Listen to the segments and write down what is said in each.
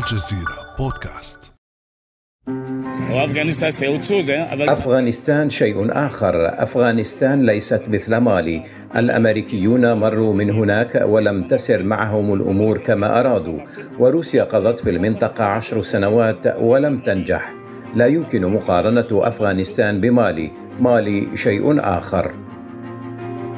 الجزيرة بودكاست. أفغانستان شيء آخر. أفغانستان ليست مثل مالي. الأمريكيون مروا من هناك ولم تسر معهم الأمور كما أرادوا. وروسيا قضت في المنطقة عشر سنوات ولم تنجح. لا يمكن مقارنة أفغانستان بمالي. مالي شيء آخر.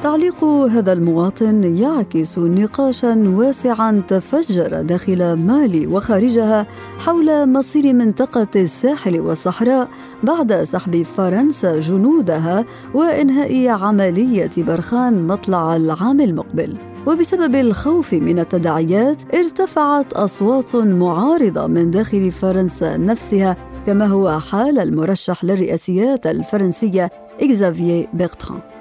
تعليق هذا المواطن يعكس نقاشا واسعا تفجر داخل مالي وخارجها حول مصير منطقة الساحل والصحراء بعد سحب فرنسا جنودها وإنهاء عملية برخان مطلع العام المقبل. وبسبب الخوف من التداعيات ارتفعت أصوات معارضة من داخل فرنسا نفسها كما هو حال المرشح للرئاسيات الفرنسية les terroristes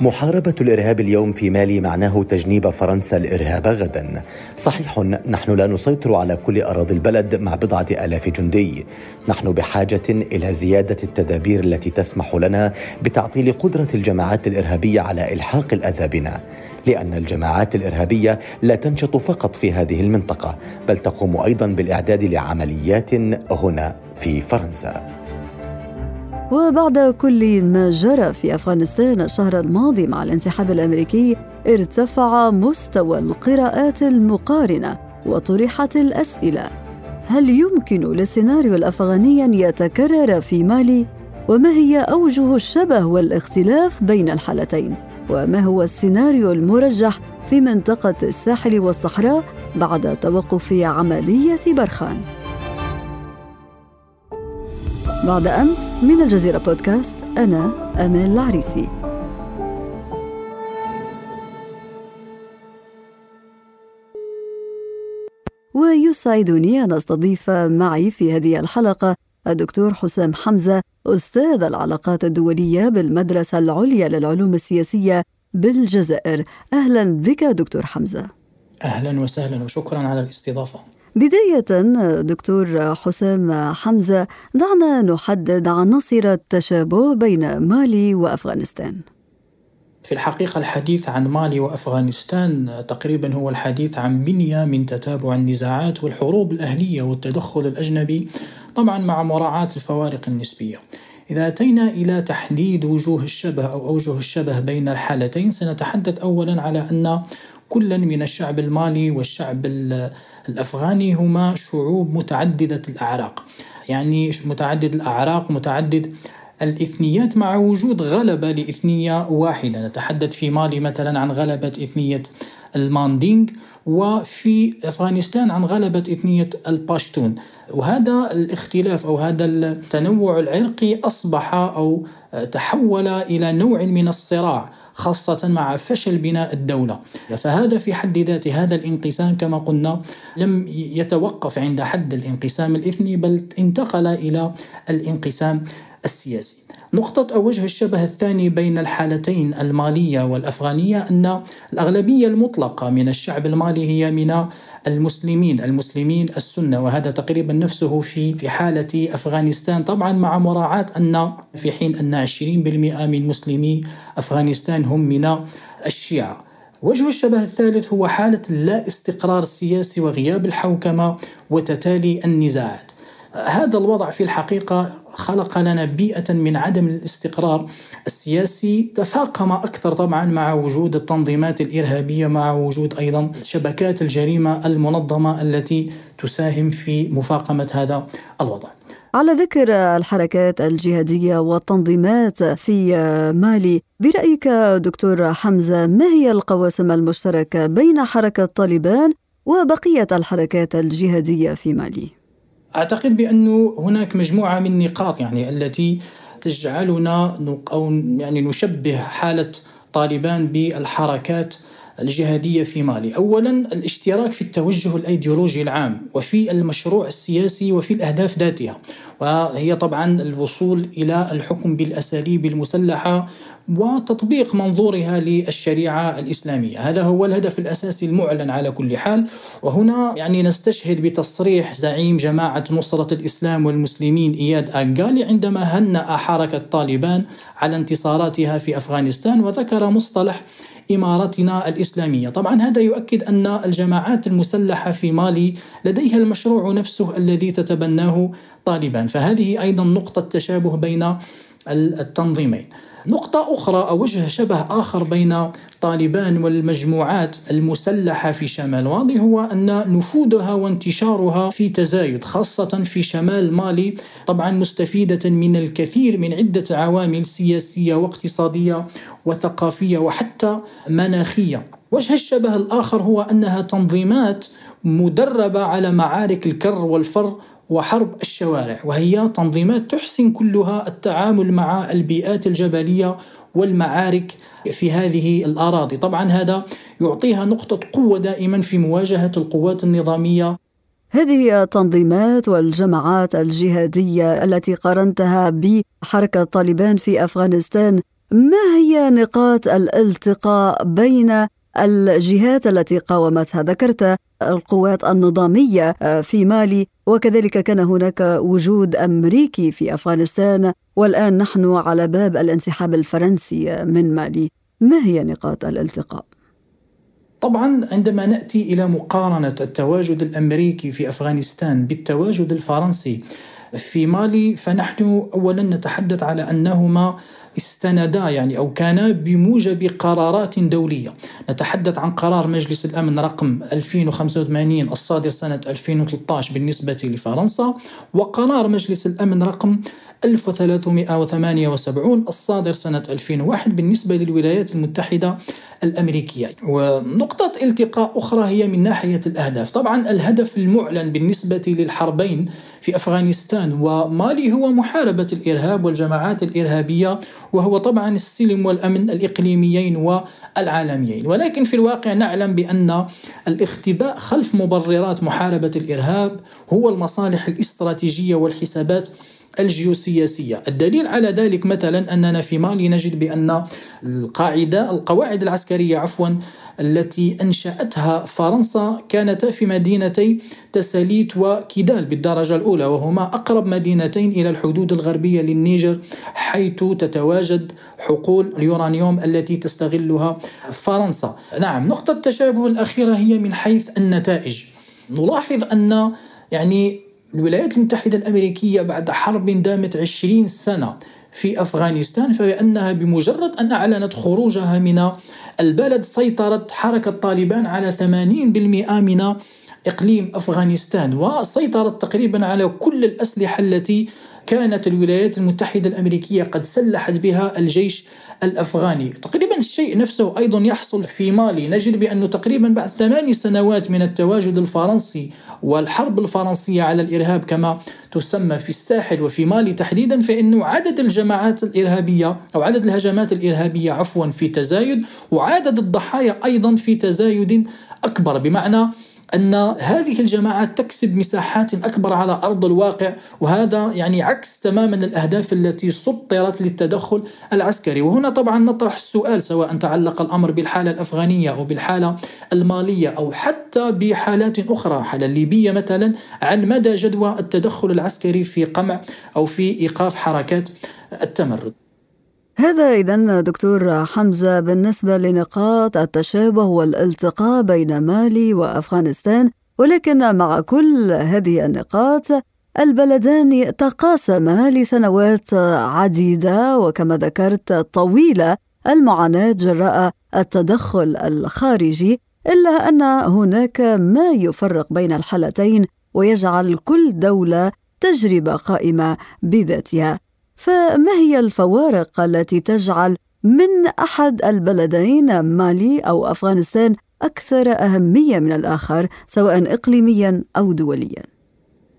محاربة الإرهاب اليوم في مالي معناه تجنيب فرنسا الإرهاب غدا. صحيح نحن لا نسيطر على كل أراضي البلد مع بضعة آلاف جندي. نحن بحاجة إلى زيادة التدابير التي تسمح لنا بتعطيل قدرة الجماعات الإرهابية على إلحاق الأذى بنا لأن الجماعات الإرهابية لا تنشط فقط في هذه المنطقة بل تقوم أيضا بالإعداد لعمليات هنا في فرنسا. وبعد كل ما جرى في أفغانستان الشهر الماضي مع الانسحاب الأمريكي ارتفع مستوى القراءات المقارنة وطرحت الأسئلة. هل يمكن للسيناريو الأفغاني أن يتكرر في مالي؟ وما هي أوجه الشبه والاختلاف بين الحالتين؟ وما هو السيناريو المرجح في منطقة الساحل والصحراء بعد توقف عملية برخان؟ بعد أمس من الجزيرة بودكاست أنا أمال العريسي. ويسعدني أن أستضيف معي في هذه الحلقة الدكتور حسام حمزة أستاذ العلاقات الدولية بالمدرسة العليا للعلوم السياسية بالجزائر. أهلا بك دكتور حمزة. أهلا وسهلا وشكرا على الاستضافة. بداية دكتور حسام حمزة دعنا نحدد عناصر التشابه بين مالي وأفغانستان. في الحقيقة الحديث عن مالي وأفغانستان تقريبا هو الحديث عن بنية من تتابع النزاعات والحروب الأهلية والتدخل الأجنبي طبعا مع مراعاة الفوارق النسبية. إذا أتينا إلى تحديد وجوه الشبه أو أوجه الشبه بين الحالتين سنتحدث أولا على أن كلا من الشعب المالي والشعب الأفغاني هما شعوب متعددة الأعراق. يعني متعدد الأعراق متعدد الإثنيات مع وجود غلبة لإثنية واحدة. نتحدث في مالي مثلا عن غلبة إثنية الماندينغ وفي أفغانستان عن غلبة إثنية الباشتون. وهذا الاختلاف أو هذا التنوع العرقي أصبح أو تحول إلى نوع من الصراع خاصة مع فشل بناء الدولة. فهذا في حد ذاته هذا الانقسام كما قلنا لم يتوقف عند حد الانقسام الإثني بل انتقل إلى الانقسام السياسي. نقطة أو وجه الشبه الثاني بين الحالتين المالية والأفغانية أن الأغلبية المطلقة من الشعب المالي هي من المسلمين المسلمين السنة وهذا تقريبا نفسه في في حالة أفغانستان. طبعا مع مراعاة أن في حين أن 20% من مسلمي أفغانستان هم من الشيعة. وجه الشبه الثالث هو حالة اللا استقرار السياسي وغياب الحوكمة وتتالي النزاعات. هذا الوضع في الحقيقة خلق لنا بيئة من عدم الاستقرار السياسي تفاقم أكثر طبعا مع وجود التنظيمات الإرهابية مع وجود أيضا شبكات الجريمة المنظمة التي تساهم في مفاقمة هذا الوضع على ذكر الحركات الجهادية والتنظيمات في مالي برأيك دكتور حمزة ما هي القواسم المشتركة بين حركة طالبان وبقية الحركات الجهادية في مالي؟ أعتقد بانه هناك مجموعة من النقاط يعني التي تجعلنا أو يعني نشبه حالة طالبان بالحركات الجهادية في مالي، اولا الاشتراك في التوجه الأيديولوجي العام وفي المشروع السياسي وفي الأهداف ذاتها، وهي طبعا الوصول إلى الحكم بالأساليب المسلحة وتطبيق منظورها للشريعة الإسلامية، هذا هو الهدف الأساسي المعلن على كل حال، وهنا يعني نستشهد بتصريح زعيم جماعة نصرة الإسلام والمسلمين إياد اغالي عندما هنأ حركة طالبان على انتصاراتها في أفغانستان وذكر مصطلح إمارتنا الإسلامية. طبعا هذا يؤكد أن الجماعات المسلحة في مالي لديها المشروع نفسه الذي تتبناه طالبان فهذه أيضا نقطة تشابه بين التنظيمين. نقطة أخرى أو وجه شبه آخر بين طالبان والمجموعات المسلحة في شمال مالي هو أن نفوذها وانتشارها في تزايد خاصة في شمال مالي طبعا مستفيدة من الكثير من عدة عوامل سياسية واقتصادية وثقافية وحتى مناخية. وجه الشبه الآخر هو أنها تنظيمات مدربة على معارك الكر والفر وحرب الشوارع وهي تنظيمات تحسن كلها التعامل مع البيئات الجبلية والمعارك في هذه الأراضي، طبعا هذا يعطيها نقطة قوة دائما في مواجهة القوات النظامية. هذه التنظيمات والجماعات الجهادية التي قارنتها بحركة طالبان في أفغانستان. ما هي نقاط الالتقاء بين الجهات التي قاومتها. ذكرت القوات النظامية آه، في مالي وكذلك كان هناك وجود أمريكي في أفغانستان. والآن نحن على باب الانسحاب الفرنسي من مالي. ما هي نقاط الالتقاء؟ طبعا عندما نأتي إلى مقارنة التواجد الأمريكي في أفغانستان بالتواجد الفرنسي في مالي فنحن اولا نتحدث على أنهما استندا يعني أو كانا بموجب قرارات دولية. نتحدث عن قرار مجلس الأمن رقم 2085 الصادر سنة 2013 بالنسبة لفرنسا وقرار مجلس الأمن رقم 1378 الصادر سنة 2001 بالنسبة للولايات المتحدة الأمريكية. ونقطة التقاء أخرى هي من ناحية الأهداف. طبعا الهدف المعلن بالنسبة للحربين في أفغانستان ومالي هو محاربة الإرهاب والجماعات الإرهابية وهو طبعا السلم والأمن الإقليميين والعالميين. ولكن في الواقع نعلم بأن الاختباء خلف مبررات محاربة الإرهاب هو المصالح الاستراتيجية والحسابات الجيوسياسية. الدليل على ذلك مثلا أننا في مالي نجد بأن القاعدة القواعد العسكرية عفوا التي أنشأتها فرنسا كانتا في مدينتي تساليت وكيدال بالدرجة الأولى وهما أقرب مدينتين إلى الحدود الغربية للنيجر حيث تتواجد حقول اليورانيوم التي تستغلها فرنسا. نعم نقطة التشابه الأخيرة هي من حيث النتائج. نلاحظ أن يعني الولايات المتحدة الأمريكية بعد حرب دامت عشرين سنة في أفغانستان فبأنها بمجرد أن أعلنت خروجها من البلد سيطرت حركة طالبان على 80% من إقليم أفغانستان وسيطرت تقريبا على كل الأسلحة التي كانت الولايات المتحدة الأمريكية قد سلحت بها الجيش الأفغاني. تقريبا الشيء نفسه أيضا يحصل في مالي. نجد بأنه تقريبا بعد ثماني سنوات من التواجد الفرنسي والحرب الفرنسية على الإرهاب كما تسمى في الساحل وفي مالي تحديدا فإنه عدد الجماعات الإرهابية أو عدد الهجمات الإرهابية عفوا في تزايد وعدد الضحايا أيضا في تزايد أكبر. بمعنى أن هذه الجماعات تكسب مساحات أكبر على أرض الواقع وهذا يعني عكس تماما الأهداف التي سطرت للتدخل العسكري. وهنا طبعا نطرح السؤال سواء تعلق الأمر بالحالة الأفغانية أو بالحالة المالية أو حتى بحالات أخرى حالة الليبية مثلا عن مدى جدوى التدخل العسكري في قمع أو في إيقاف حركات التمرد. هذا إذا دكتور حمزة بالنسبة لنقاط التشابه والالتقاء بين مالي وأفغانستان ولكن مع كل هذه النقاط البلدان تقاسما لسنوات عديدة وكما ذكرت طويلة المعاناة جراء التدخل الخارجي إلا أن هناك ما يفرق بين الحالتين ويجعل كل دولة تجربة قائمة بذاتها. فما هي الفوارق التي تجعل من أحد البلدين مالي أو أفغانستان أكثر أهمية من الآخر سواء اقليميا أو دوليا؟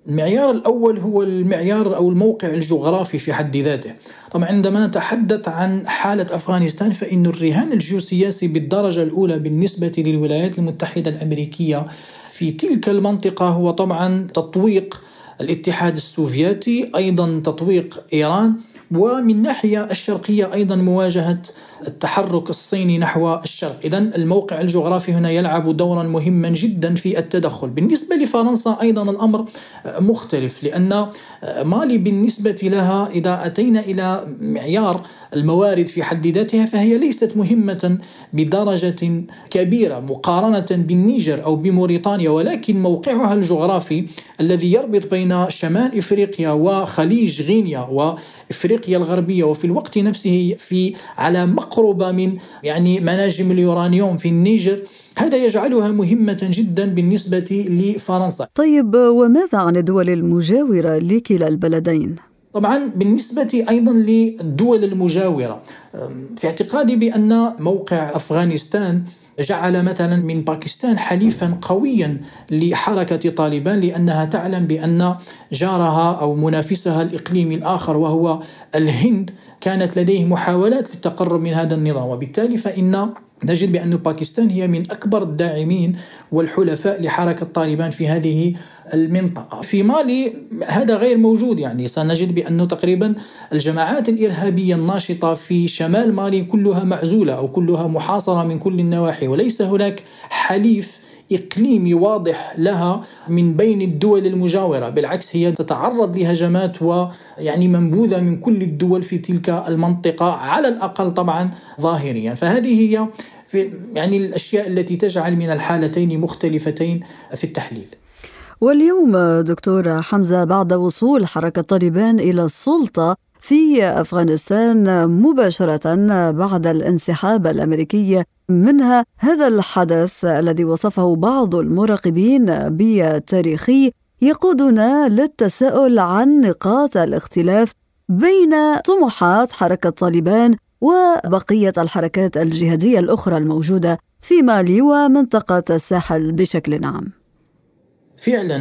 المعيار الأول هو المعيار أو الموقع الجغرافي في حد ذاته. طبعا عندما نتحدث عن حالة أفغانستان فإن الرهان الجيوسياسي بالدرجة الأولى بالنسبة للولايات المتحدة الأمريكية في تلك المنطقة هو طبعا تطويق الاتحاد السوفيتي أيضا تطويق إيران ومن ناحية الشرقية أيضا مواجهة التحرك الصيني نحو الشرق. إذا الموقع الجغرافي هنا يلعب دورا مهما جدا في التدخل. بالنسبة لفرنسا أيضا الأمر مختلف لأن مالي بالنسبة لها إذا أتينا إلى معيار الموارد في حد ذاتها فهي ليست مهمة بدرجة كبيرة مقارنة بالنيجر أو بموريتانيا ولكن موقعها الجغرافي الذي يربط بين شمال إفريقيا وخليج غينيا وإفريقيا الغربية وفي الوقت نفسه في على مقربة من يعني مناجم اليورانيوم في النيجر هذا يجعلها مهمة جدا بالنسبة لفرنسا طيب وماذا عن الدول المجاورة لكلا البلدين؟ طبعا بالنسبة أيضا للدول المجاورة في اعتقادي بأن موقع أفغانستان جعل مثلا من باكستان حليفا قويا لحركة طالبان لأنها تعلم بأن جارها أو منافسها الإقليمي الآخر وهو الهند كانت لديه محاولات للتقرب من هذا النظام. وبالتالي فإن نجد بأن باكستان هي من أكبر الداعمين والحلفاء لحركة طالبان في هذه المنطقة. في مالي هذا غير موجود يعني. سنجد بأنه تقريبا الجماعات الإرهابية الناشطة في شمال مالي كلها معزولة أو كلها محاصرة من كل النواحي. وليس هناك حليف إقليمي واضح لها من بين الدول المجاورة بالعكس هي تتعرض لهجمات ويعني منبوذة من كل الدول في تلك المنطقة على الأقل طبعا ظاهريا. فهذه هي في يعني الأشياء التي تجعل من الحالتين مختلفتين في التحليل. واليوم دكتور حمزة بعد وصول حركة طالبان إلى السلطة في أفغانستان مباشرة بعد الانسحاب الأمريكي منها هذا الحدث الذي وصفه بعض المراقبين بتاريخي يقودنا للتساؤل عن نقاط الاختلاف بين طموحات حركة طالبان وبقية الحركات الجهادية الأخرى الموجودة في مالي ومنطقة الساحل بشكل عام. فعلا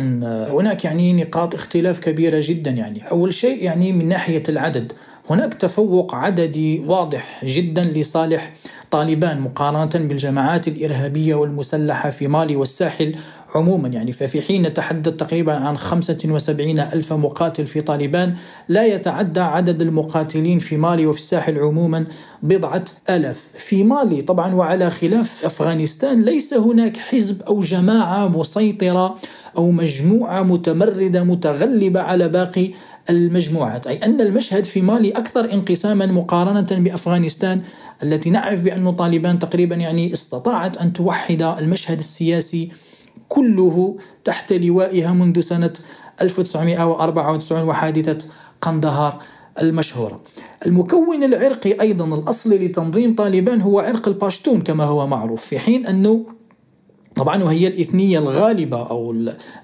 هناك يعني نقاط اختلاف كبيرة جدا يعني أول شيء يعني من ناحية العدد هناك تفوق عددي واضح جدا لصالح طالبان مقارنة بالجماعات الإرهابية والمسلحة في مالي والساحل عموما. يعني ففي حين نتحدث تقريبا عن 75 ألف مقاتل في طالبان لا يتعدى عدد المقاتلين في مالي وفي الساحل عموما بضعة ألاف. في مالي طبعا وعلى خلاف أفغانستان ليس هناك حزب أو جماعة مسيطرة أو مجموعة متمردة متغلبة على باقي المجموعات. أي أن المشهد في مالي أكثر انقساما مقارنة بأفغانستان التي نعرف بأن طالبان تقريبا يعني استطاعت أن توحد المشهد السياسي كله تحت لوائها منذ سنة 1994 وحادثة قندهار المشهورة. المكون العرقي أيضا الأصلي لتنظيم طالبان هو عرق الباشتون كما هو معروف في حين أنه طبعا وهي الإثنية الغالبة أو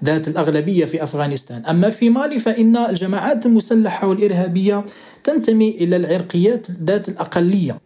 ذات الأغلبية في أفغانستان. أما في مالي فإن الجماعات المسلحة والإرهابية تنتمي إلى العرقيات ذات الأقلية.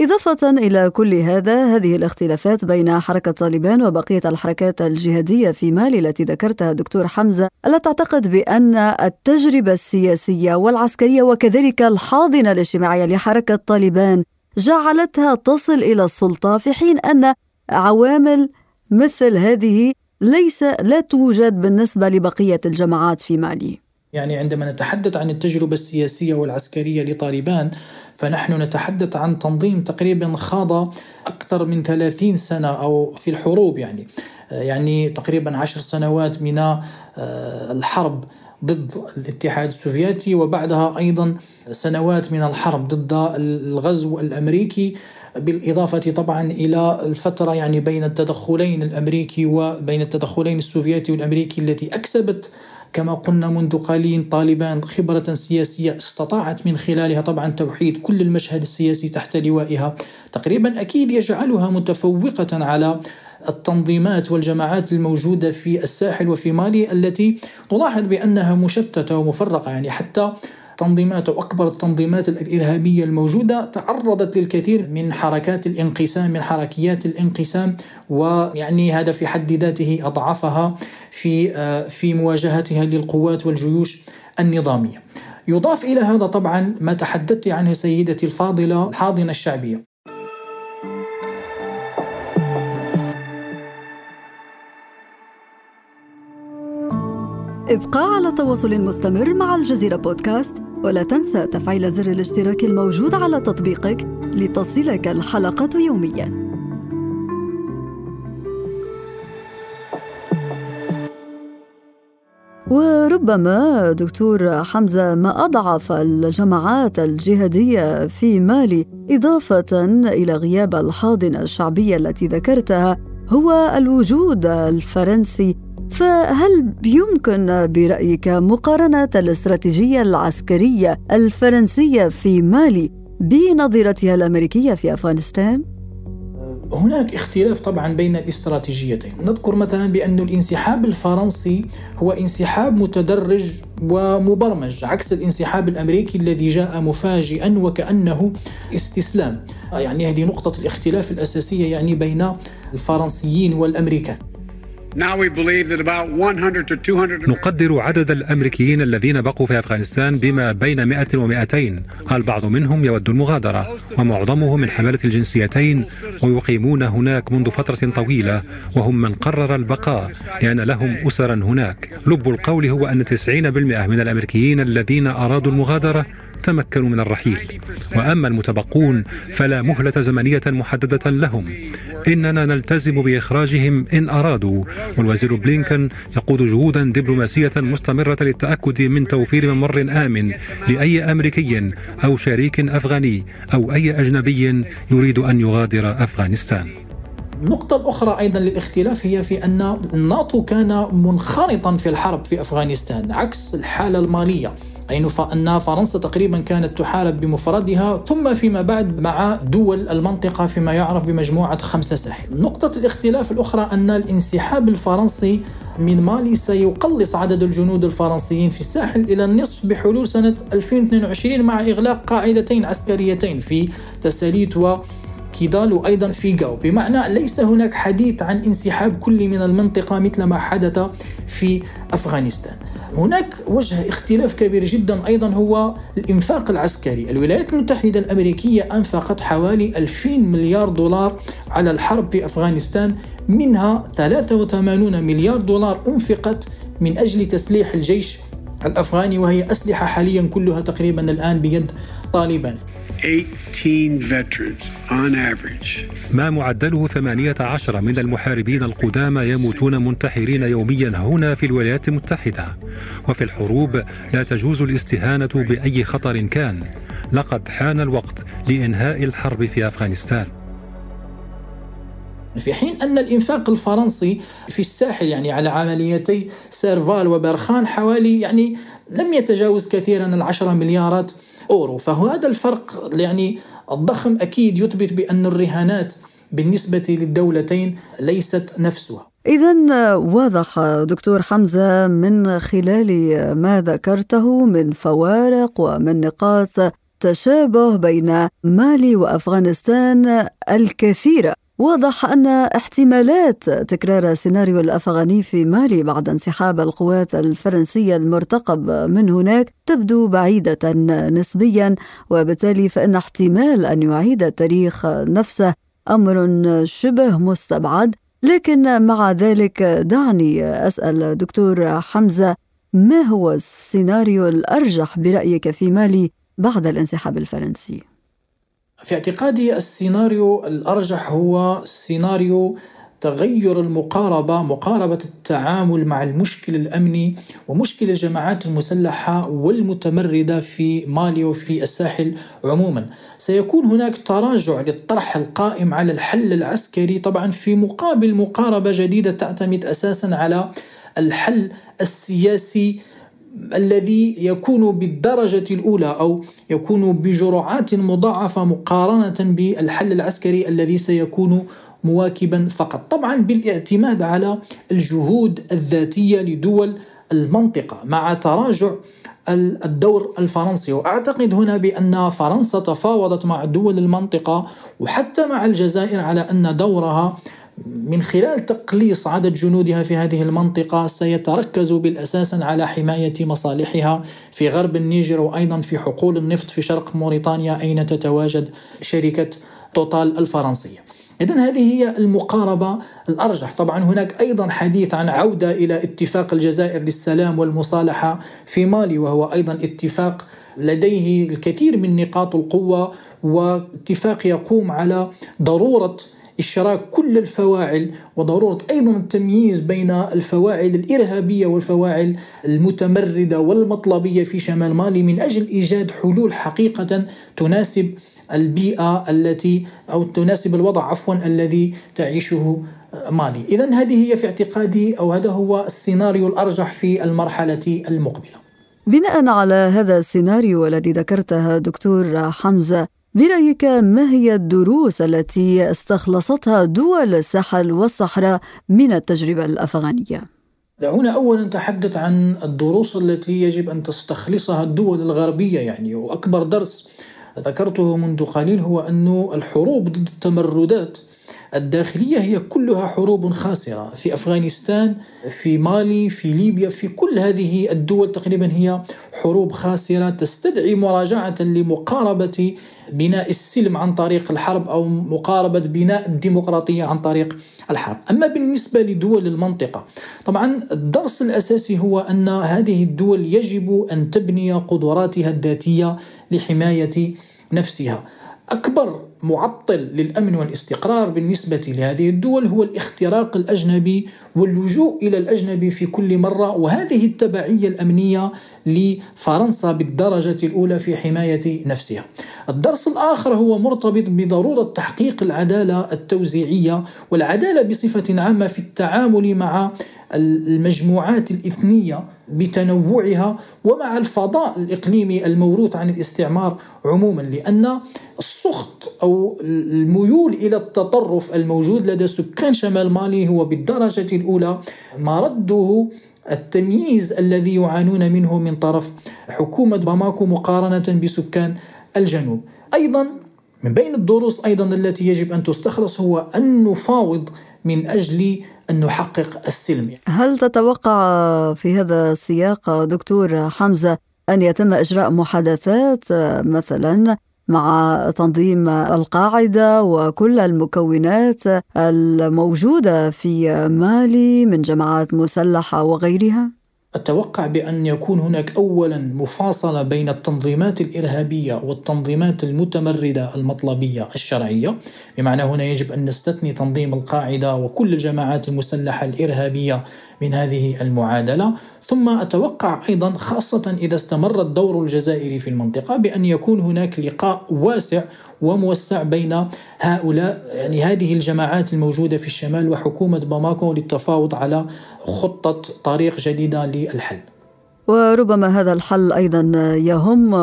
إضافة إلى كل هذا هذه الاختلافات بين حركة طالبان وبقية الحركات الجهادية في مالي التي ذكرتها دكتور حمزة ألا تعتقد بأن التجربة السياسية والعسكرية وكذلك الحاضنة الاجتماعية لحركة طالبان جعلتها تصل إلى السلطة في حين أن عوامل مثل هذه ليس لا توجد بالنسبة لبقية الجماعات في مالي. يعني عندما نتحدث عن التجربة السياسية والعسكرية لطالبان فنحن نتحدث عن تنظيم تقريبا خاض أكثر من 30 سنة أو في الحروب يعني. يعني تقريبا عشر سنوات من آه، الحرب ضد الاتحاد السوفيتي وبعدها أيضا سنوات من الحرب ضد الغزو الأمريكي. بالإضافة طبعا إلى الفترة يعني بين التدخلين الأمريكي وبين التدخلين السوفيتي والأمريكي التي أكسبت كما قلنا منذ قليل طالبان خبرة سياسية استطاعت من خلالها طبعا توحيد كل المشهد السياسي تحت لوائها. تقريبا أكيد يجعلها متفوقة على التنظيمات والجماعات الموجودة في الساحل وفي مالي التي نلاحظ بأنها مشتتة ومفرقة يعني حتى تنظيمات أو أكبر التنظيمات الإرهابية الموجودة تعرضت للكثير من حركات الانقسام من حركيات الانقسام ويعني هذا في حد ذاته أضعفها في آه، في مواجهتها للقوات والجيوش النظامية. يضاف إلى هذا طبعا ما تحدثت عنه سيدتي الفاضلة الحاضنة الشعبية ابقى على تواصل مستمر مع الجزيرة بودكاست ولا تنسى تفعيل زر الاشتراك الموجود على تطبيقك لتصلك الحلقة يومياً. وربما دكتور حمزة ما أضعف الجماعات الجهادية في مالي إضافة إلى غياب الحاضنة الشعبية التي ذكرتها هو الوجود الفرنسي فهل يمكن برأيك مقارنة الاستراتيجية العسكرية الفرنسية في مالي بنظيرتها الأمريكية في أفغانستان؟ هناك اختلاف طبعا بين الاستراتيجيتين. نذكر مثلا بأن الانسحاب الفرنسي هو انسحاب متدرج ومبرمج عكس الانسحاب الأمريكي الذي جاء مفاجئا وكأنه استسلام. يعني هذه نقطة الاختلاف الأساسية يعني بين الفرنسيين والأمريكان. نقدر عدد الأمريكيين الذين بقوا في أفغانستان بما بين 100 و200 البعض منهم يود المغادرة ومعظمهم من حملة الجنسيتين ويقيمون هناك منذ فترة طويلة وهم من قرر البقاء لأن لهم أسرا هناك. لب القول هو أن 90% من الأمريكيين الذين أرادوا المغادرة تمكنوا من الرحيل. وأما المتبقون فلا مهلة زمنية محددة لهم. إننا نلتزم بإخراجهم إن أرادوا. والوزير بلينكن يقود جهودا دبلوماسية مستمرة للتأكد من توفير ممر آمن لأي أمريكي أو شريك أفغاني أو أي أجنبي يريد أن يغادر أفغانستان. النقطة الأخرى أيضا للاختلاف هي في أن الناتو كان منخرطا في الحرب في أفغانستان عكس الحالة المالية. أي أن فرنسا تقريبا كانت تحارب بمفردها ثم فيما بعد مع دول المنطقة فيما يعرف بمجموعة خمسة ساحل. نقطة الاختلاف الأخرى أن الانسحاب الفرنسي من مالي سيقلص عدد الجنود الفرنسيين في الساحل إلى النصف بحلول سنة 2022 مع إغلاق قاعدتين عسكريتين في تساليت و كيدال وأيضا في جاو. بمعنى ليس هناك حديث عن انسحاب كلي من المنطقة مثل ما حدث في أفغانستان. هناك وجه اختلاف كبير جدا أيضا هو الإنفاق العسكري. الولايات المتحدة الأمريكية أنفقت حوالي 2000 مليار دولار على الحرب في أفغانستان. منها 83 مليار دولار أنفقت من أجل تسليح الجيش الأفغاني وهي أسلحة حاليا كلها تقريبا الآن بيد طالبان. 18 veterans on average. ما معدله 18 من المحاربين القدامى يموتون منتحرين يوميا هنا في الولايات المتحدة. وفي الحروب لا تجوز الاستهانة بأي خطر كان. لقد حان الوقت لإنهاء الحرب في أفغانستان. في حين أن الإنفاق الفرنسي في الساحل يعني على عمليتي سيرفال وبرخان حوالي يعني لم يتجاوز كثيرا العشرة مليارات أورو. فهذا الفرق يعني الضخم أكيد يثبت بأن الرهانات بالنسبة للدولتين ليست نفسها. إذا واضح دكتور حمزة من خلال ما ذكرته من فوارق ومن نقاط تشابه بين مالي وأفغانستان الكثيرة. واضح أن احتمالات تكرار سيناريو الأفغاني في مالي بعد انسحاب القوات الفرنسية المرتقب من هناك تبدو بعيدة نسبيا وبالتالي فإن احتمال أن يعيد التاريخ نفسه أمر شبه مستبعد لكن مع ذلك دعني أسأل دكتور حمزة ما هو السيناريو الأرجح برأيك في مالي بعد الانسحاب الفرنسي؟ في اعتقادي السيناريو الأرجح هو سيناريو تغير المقاربة مقاربة التعامل مع المشكل الأمني ومشكل الجماعات المسلحة والمتمردة في مالي وفي الساحل عموما. سيكون هناك تراجع للطرح القائم على الحل العسكري طبعا في مقابل مقاربة جديدة تعتمد أساسا على الحل السياسي الذي يكون بالدرجة الأولى أو يكون بجرعات مضاعفة مقارنة بالحل العسكري الذي سيكون مواكبا فقط. طبعا بالاعتماد على الجهود الذاتية لدول المنطقة مع تراجع الدور الفرنسي. وأعتقد هنا بأن فرنسا تفاوضت مع دول المنطقة وحتى مع الجزائر على أن دورها من خلال تقليص عدد جنودها في هذه المنطقة سيتركز بالأساس على حماية مصالحها في غرب النيجر وأيضا في حقول النفط في شرق موريتانيا أين تتواجد شركة توتال الفرنسية. إذا هذه هي المقاربة الأرجح. طبعا هناك أيضا حديث عن عودة إلى اتفاق الجزائر للسلام والمصالحة في مالي وهو أيضا اتفاق لديه الكثير من نقاط القوة واتفاق يقوم على ضرورة إشراك كل الفواعل وضرورة أيضا التمييز بين الفواعل الإرهابية والفواعل المتمردة والمطلبية في شمال مالي من أجل إيجاد حلول حقيقة تناسب البيئة التي أو تناسب الوضع عفوا الذي تعيشه مالي، اذا هذه هي في اعتقادي أو هذا هو السيناريو الأرجح في المرحلة المقبلة. بناء على هذا السيناريو الذي ذكرته دكتور حمزة برأيك ما هي الدروس التي استخلصتها دول الساحل والصحراء من التجربة الأفغانية؟ دعونا أولا نتحدث عن الدروس التي يجب أن تستخلصها الدول الغربية يعني وأكبر درس ذكرته منذ قليل هو أن الحروب ضد التمردات الداخلية هي كلها حروب خاسرة في أفغانستان في مالي في ليبيا في كل هذه الدول تقريبا هي حروب خاسرة تستدعي مراجعة لمقاربة بناء السلم عن طريق الحرب أو مقاربة بناء الديمقراطية عن طريق الحرب. أما بالنسبة لدول المنطقة طبعا الدرس الأساسي هو أن هذه الدول يجب أن تبني قدراتها الذاتية لحماية نفسها. أكبر معطل للأمن والاستقرار بالنسبة لهذه الدول هو الاختراق الأجنبي واللجوء إلى الأجنبي في كل مرة وهذه التبعية الأمنية لفرنسا بالدرجة الأولى في حماية نفسها. الدرس الآخر هو مرتبط بضرورة تحقيق العدالة التوزيعية والعدالة بصفة عامة في التعامل مع المجموعات الإثنية بتنوعها ومع الفضاء الإقليمي الموروث عن الاستعمار عموما لأن السخط أو الميول إلى التطرف الموجود لدى سكان شمال مالي هو بالدرجة الأولى. مرده التمييز الذي يعانون منه من طرف حكومة باماكو مقارنة بسكان الجنوب. أيضا من بين الدروس أيضا التي يجب أن تستخلص هو أن نفاوض من أجل أن نحقق السلم. هل تتوقع في هذا السياق دكتور حمزة أن يتم إجراء محادثات مثلا مع تنظيم القاعدة وكل المكونات الموجودة في مالي من جماعات مسلحة وغيرها؟ أتوقع بأن يكون هناك أولا مفاصلة بين التنظيمات الإرهابية والتنظيمات المتمردة المطلبية الشرعية. بمعنى هنا يجب أن نستثني تنظيم القاعدة وكل الجماعات المسلحة الإرهابية من هذه المعادلة. ثم أتوقع أيضا خاصة إذا استمر الدور الجزائري في المنطقة بأن يكون هناك لقاء واسع وموسع بين هؤلاء يعني هذه الجماعات الموجودة في الشمال وحكومة باماكو للتفاوض على خطة طريق جديدة للحل. وربما هذا الحل أيضا يهم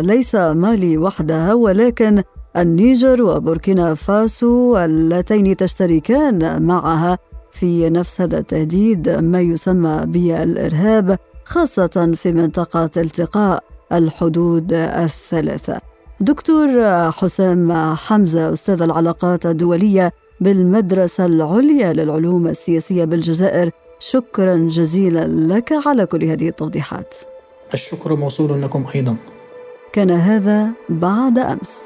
ليس مالي وحدها ولكن النيجر وبوركينا فاسو اللتين تشتركان معها في نفس هذا التهديد ما يسمى بالإرهاب خاصة في منطقة التقاء الحدود الثلاثة. دكتور حسام حمزة أستاذ العلاقات الدولية بالمدرسة العليا للعلوم السياسية بالجزائر شكرا جزيلا لك على كل هذه التوضيحات. الشكر موصول لكم أيضا. كان هذا بعد أمس.